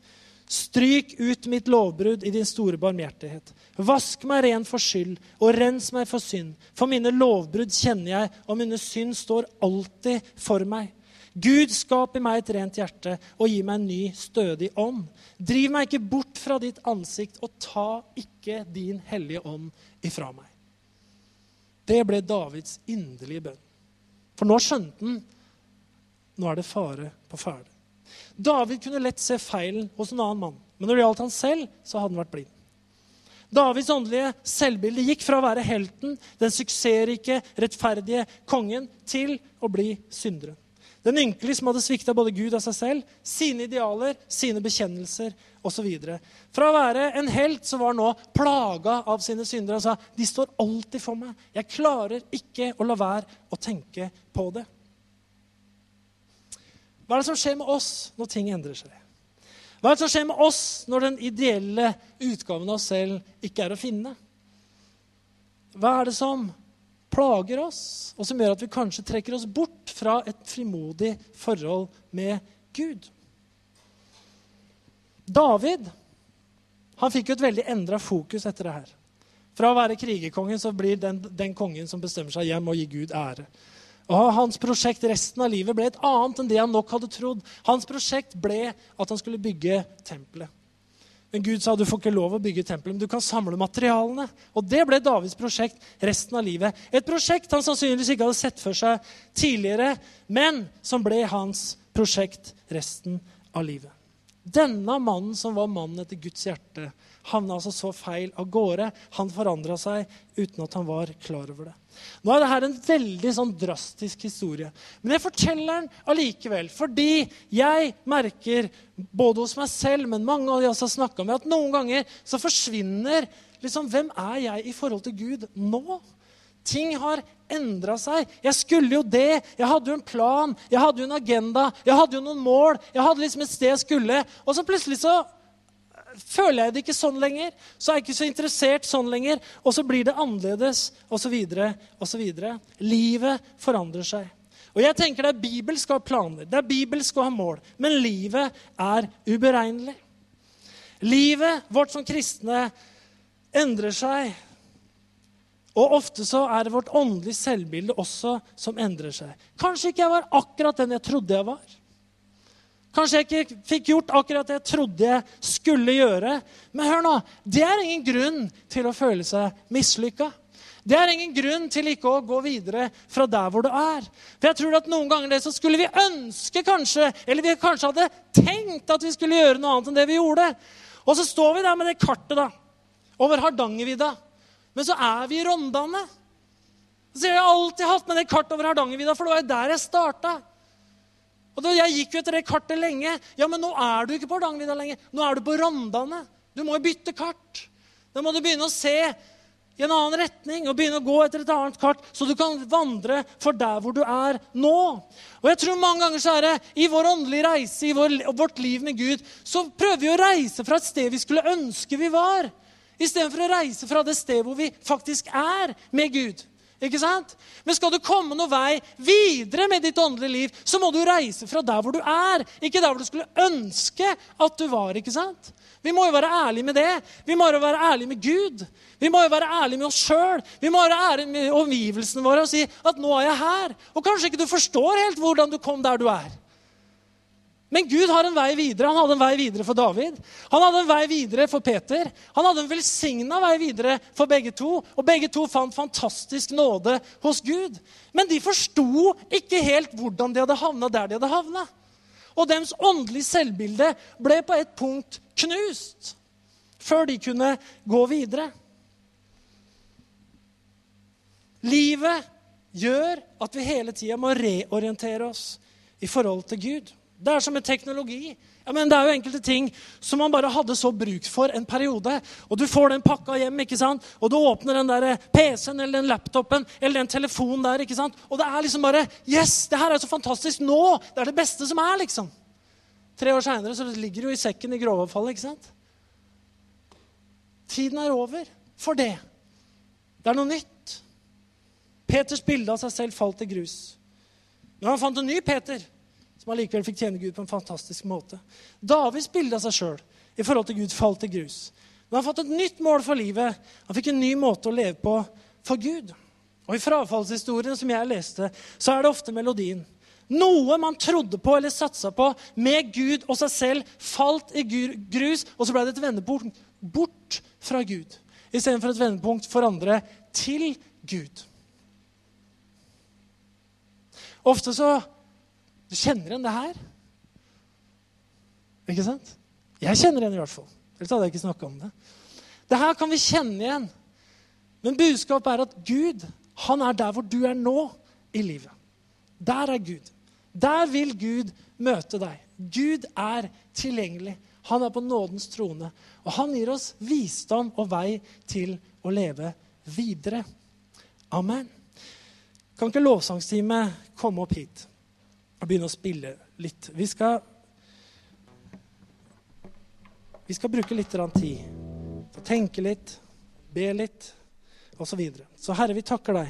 Stryk ut mitt lovbrudd i din store barmhjertighet. Vask meg ren for skyld, og rens meg for synd. For mine lovbrudd kjenner jeg, og mine synd står alltid for meg. Gud, skap i meg et rent hjerte og gi meg en ny, stødig ånd. Driv meg ikke bort fra ditt ansikt, og ta ikke din hellige ånd ifra meg. Det ble Davids inderlige bønn. For nå skjønte han nå er det fare på ferde. David kunne lett se feilen hos en annen mann, men når det gjaldt han selv, så hadde han vært blind. Davids åndelige selvbilde gikk fra å være helten, den suksessrike, rettferdige kongen, til å bli synderen. Den ynkelige som hadde svikta både Gud og seg selv, sine idealer, sine bekjennelser osv. Fra å være en helt så var han nå plaga av sine syndere og sa de står alltid for meg. Jeg klarer ikke å la være å tenke på det. Hva er det som skjer med oss når ting endrer seg? Hva er det som skjer med oss når den ideelle utgaven av oss selv ikke er å finne? Hva er det som plager oss, og som gjør at vi kanskje trekker oss bort fra et frimodig forhold med Gud. David han fikk jo et veldig endra fokus etter det her. Fra å være krigerkongen så blir den, den kongen som bestemmer seg hjem og gir Gud ære. Og Hans prosjekt resten av livet ble et annet enn det han nok hadde trodd. Hans prosjekt ble at han skulle bygge tempelet. Men Gud sa du får ikke lov å bygge tempelet, men du kan samle materialene. Og det ble Davids prosjekt resten av livet. Et prosjekt han sannsynligvis ikke hadde sett for seg tidligere, men som ble hans prosjekt resten av livet. Denne mannen som var mannen etter Guds hjerte, havna altså så feil av gårde. Han forandra seg uten at han var klar over det. Nå er dette en veldig sånn drastisk historie. Men jeg forteller den allikevel fordi jeg merker både hos meg selv, men mange av de også har snakka med, at noen ganger så forsvinner liksom, Hvem er jeg i forhold til Gud nå? Ting har endra seg. Jeg skulle jo det. Jeg hadde jo en plan, jeg hadde jo en agenda, jeg hadde jo noen mål. Jeg hadde liksom et sted jeg skulle. Og så plutselig så føler jeg det ikke sånn lenger. Så er jeg ikke så interessert sånn lenger. Og så blir det annerledes, osv., osv. Livet forandrer seg. Og jeg tenker Det er bibelsk å ha planer, det er bibelsk å ha mål, men livet er uberegnelig. Livet vårt som kristne endrer seg. Og ofte så er det vårt åndelige selvbilde også som endrer seg. Kanskje ikke jeg var akkurat den jeg trodde jeg var. Kanskje jeg ikke fikk gjort akkurat det jeg trodde jeg skulle gjøre. Men hør nå, det er ingen grunn til å føle seg mislykka. Det er ingen grunn til ikke å gå videre fra der hvor du er. For jeg tror at Noen ganger det så skulle vi ønske kanskje, eller vi kanskje hadde tenkt at vi skulle gjøre noe annet enn det vi gjorde. Og så står vi der med det kartet da, over Hardangervidda. Men så er vi i Rondane. Så jeg har alltid hatt med det kartet over Hardangervidda, for det var jo der jeg starta. Og da Jeg gikk jo etter det kartet lenge. Ja, Men nå er du ikke på Hardangervidda lenger. Nå er du på Rondane. Du må jo bytte kart. Da må du begynne å se i en annen retning og begynne å gå etter et annet kart, så du kan vandre for der hvor du er nå. Og jeg tror mange ganger så er det I vår åndelige reise, i vår, vårt liv med Gud, så prøver vi å reise fra et sted vi skulle ønske vi var, istedenfor å reise fra det stedet hvor vi faktisk er med Gud. Ikke sant? Men skal du komme noen vei videre med ditt åndelige liv, så må du reise fra der hvor du er, ikke der hvor du skulle ønske at du var. ikke sant? Vi må jo være ærlige med det. Vi må jo være ærlige med Gud. Vi må jo være ærlige med oss sjøl. Vi må være ærlige med omgivelsene våre og si at 'nå er jeg her'. Og kanskje ikke du forstår helt hvordan du kom der du er. Men Gud har en vei videre. Han hadde en vei videre for David. Han hadde en vei videre for Peter. Han hadde en velsigna vei videre for begge to. Og begge to fant fantastisk nåde hos Gud. Men de forsto ikke helt hvordan de hadde havna der de hadde havna. Og deres åndelige selvbilde ble på et punkt knust før de kunne gå videre. Livet gjør at vi hele tida må reorientere oss i forhold til Gud. Det er som med teknologi. Ja, men det er jo enkelte ting som man bare hadde så bruk for en periode. Og du får den pakka hjem, ikke sant? og du åpner den der PC-en eller den laptopen eller den telefonen der. ikke sant? Og det er liksom bare Yes, det her er så fantastisk nå! Det er det beste som er, liksom. Tre år seinere så ligger du i sekken i grovavfallet, ikke sant? Tiden er over for det. Det er noe nytt. Peters bilde av seg selv falt i grus. Men han fant en ny Peter som allikevel fikk tjene Gud på en fantastisk måte. Davids bilde av seg sjøl i forhold til Gud falt til grus. Men han har et nytt mål for livet. Han fikk en ny måte å leve på for Gud. Og I frafallshistoriene som jeg leste, så er det ofte melodien. Noe man trodde på eller satsa på med Gud og seg selv, falt i grus, og så ble det et vendepunkt bort fra Gud. Istedenfor et vendepunkt for andre til Gud. Ofte så kjenner igjen det her? Ikke sant? Jeg kjenner igjen i hvert fall. Ellers hadde jeg ikke snakka om det. Det her kan vi kjenne igjen. Men budskapet er at Gud han er der hvor du er nå i livet. Der er Gud. Der vil Gud møte deg. Gud er tilgjengelig. Han er på nådens trone. Og han gir oss visdom og vei til å leve videre. Amen. Kan ikke lovsangsteamet komme opp hit? Og begynne å spille litt. Vi skal, vi skal bruke litt tid å tenke litt, be litt osv. Så, videre. så Herre, vi takker deg.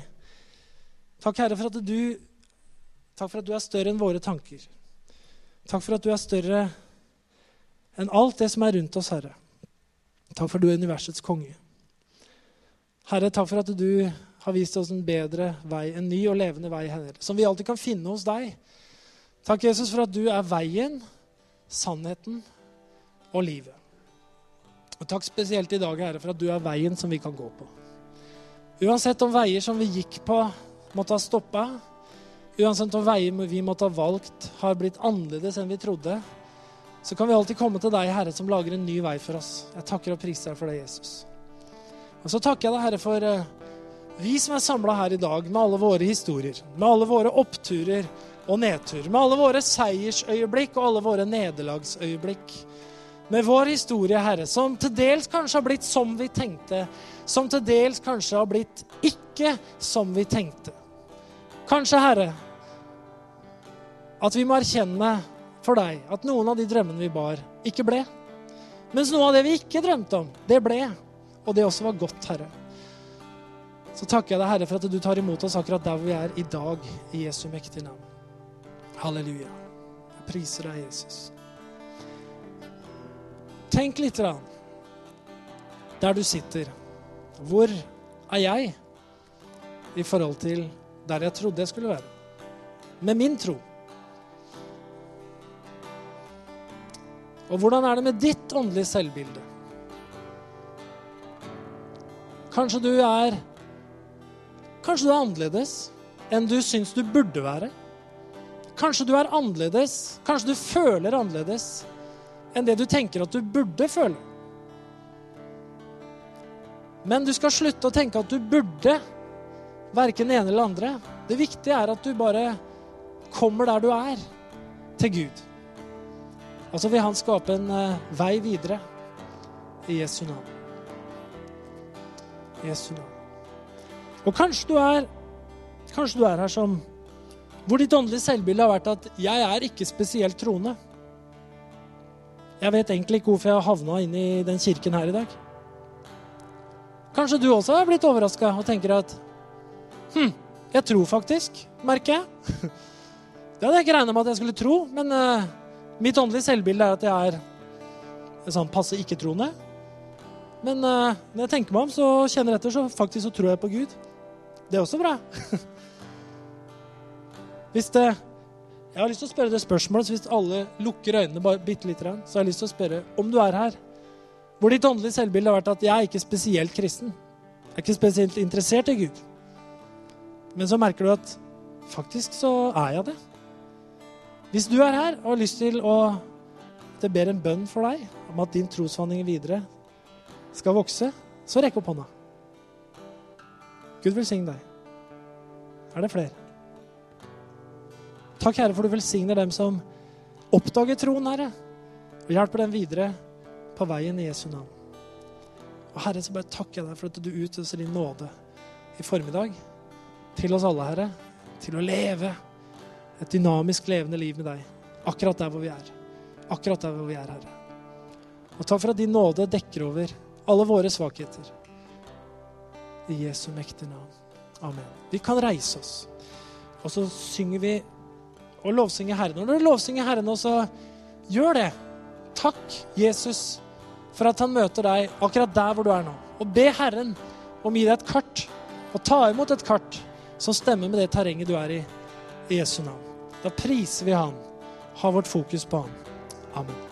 Takk, Herre, for at du, takk for at du er større enn våre tanker. Takk for at du er større enn alt det som er rundt oss, Herre. Takk for at du er universets konge. Herre, takk for at du har vist oss en bedre vei, en ny og levende vei, Herre, som vi alltid kan finne hos deg. Takk, Jesus, for at du er veien, sannheten og livet. Og takk spesielt i dag, Herre, for at du er veien som vi kan gå på. Uansett om veier som vi gikk på, måtte ha stoppa, uansett om veier vi måtte ha valgt, har blitt annerledes enn vi trodde, så kan vi alltid komme til deg, Herre, som lager en ny vei for oss. Jeg takker og priser deg for det, Jesus. Og så takker jeg deg, Herre, for uh, vi som er samla her i dag, med alle våre historier, med alle våre oppturer og nedtur. Med alle våre seiersøyeblikk og alle våre nederlagsøyeblikk. Med vår historie, Herre, som til dels kanskje har blitt som vi tenkte. Som til dels kanskje har blitt ikke som vi tenkte. Kanskje, Herre, at vi må erkjenne for deg at noen av de drømmene vi bar, ikke ble. Mens noe av det vi ikke drømte om, det ble. Og det også var godt, Herre. Så takker jeg deg, Herre, for at du tar imot oss akkurat der vi er i dag, i Jesu mektige navn. Halleluja. Jeg priser deg, Jesus. Tenk litt da. der du sitter. Hvor er jeg i forhold til der jeg trodde jeg skulle være? Med min tro. Og hvordan er det med ditt åndelige selvbilde? Kanskje du er Kanskje du er annerledes enn du syns du burde være. Kanskje du er annerledes, kanskje du føler annerledes enn det du tenker at du burde føle. Men du skal slutte å tenke at du burde, verken det ene eller andre. Det viktige er at du bare kommer der du er, til Gud. Og så vil han skape en uh, vei videre i Jesu navn. Jesu navn. Og kanskje du er kanskje du er her som hvor ditt åndelige selvbilde har vært at 'jeg er ikke spesielt troende'. Jeg vet egentlig ikke hvorfor jeg har havna inn i den kirken her i dag. Kanskje du også har blitt overraska og tenker at Hm, jeg tror faktisk, merker jeg. Det hadde jeg ikke regna med at jeg skulle tro, men uh, mitt åndelige selvbilde er at jeg er sånn passe ikke-troende. Men uh, når jeg tenker meg om, så kjenner jeg etter, så faktisk så tror jeg på Gud. Det er også bra. hvis det Jeg har lyst til å spørre det spørsmålet, så hvis alle lukker øynene bare bitte lite så har jeg lyst til å spørre om du er her hvor ditt åndelige selvbilde har vært at jeg er ikke spesielt kristen. Jeg er ikke spesielt interessert i Gud. Men så merker du at faktisk så er jeg det. Hvis du er her og har lyst til å det ber en bønn for deg om at din trosvandring videre skal vokse, så rekk opp hånda. Gud velsigne deg. Er det flere? Takk, Herre, for du velsigner dem som oppdager troen, Herre, og hjelper dem videre på veien i Jesu navn. Og Herre, så bare takker jeg deg for at du utøser din nåde i formiddag til oss alle, Herre, til å leve et dynamisk levende liv med deg. Akkurat der hvor vi er. Akkurat der hvor vi er, Herre. Og takk for at din nåde dekker over alle våre svakheter. I Jesu mektige navn. Amen. Vi kan reise oss, og så synger vi og lovsynge Herren. Når du lovsynger Herren nå, så gjør det. Takk, Jesus, for at han møter deg akkurat der hvor du er nå. Og be Herren om å gi deg et kart, og ta imot et kart som stemmer med det terrenget du er i, i Jesu navn. Da priser vi Han. Ha vårt fokus på Han. Amen.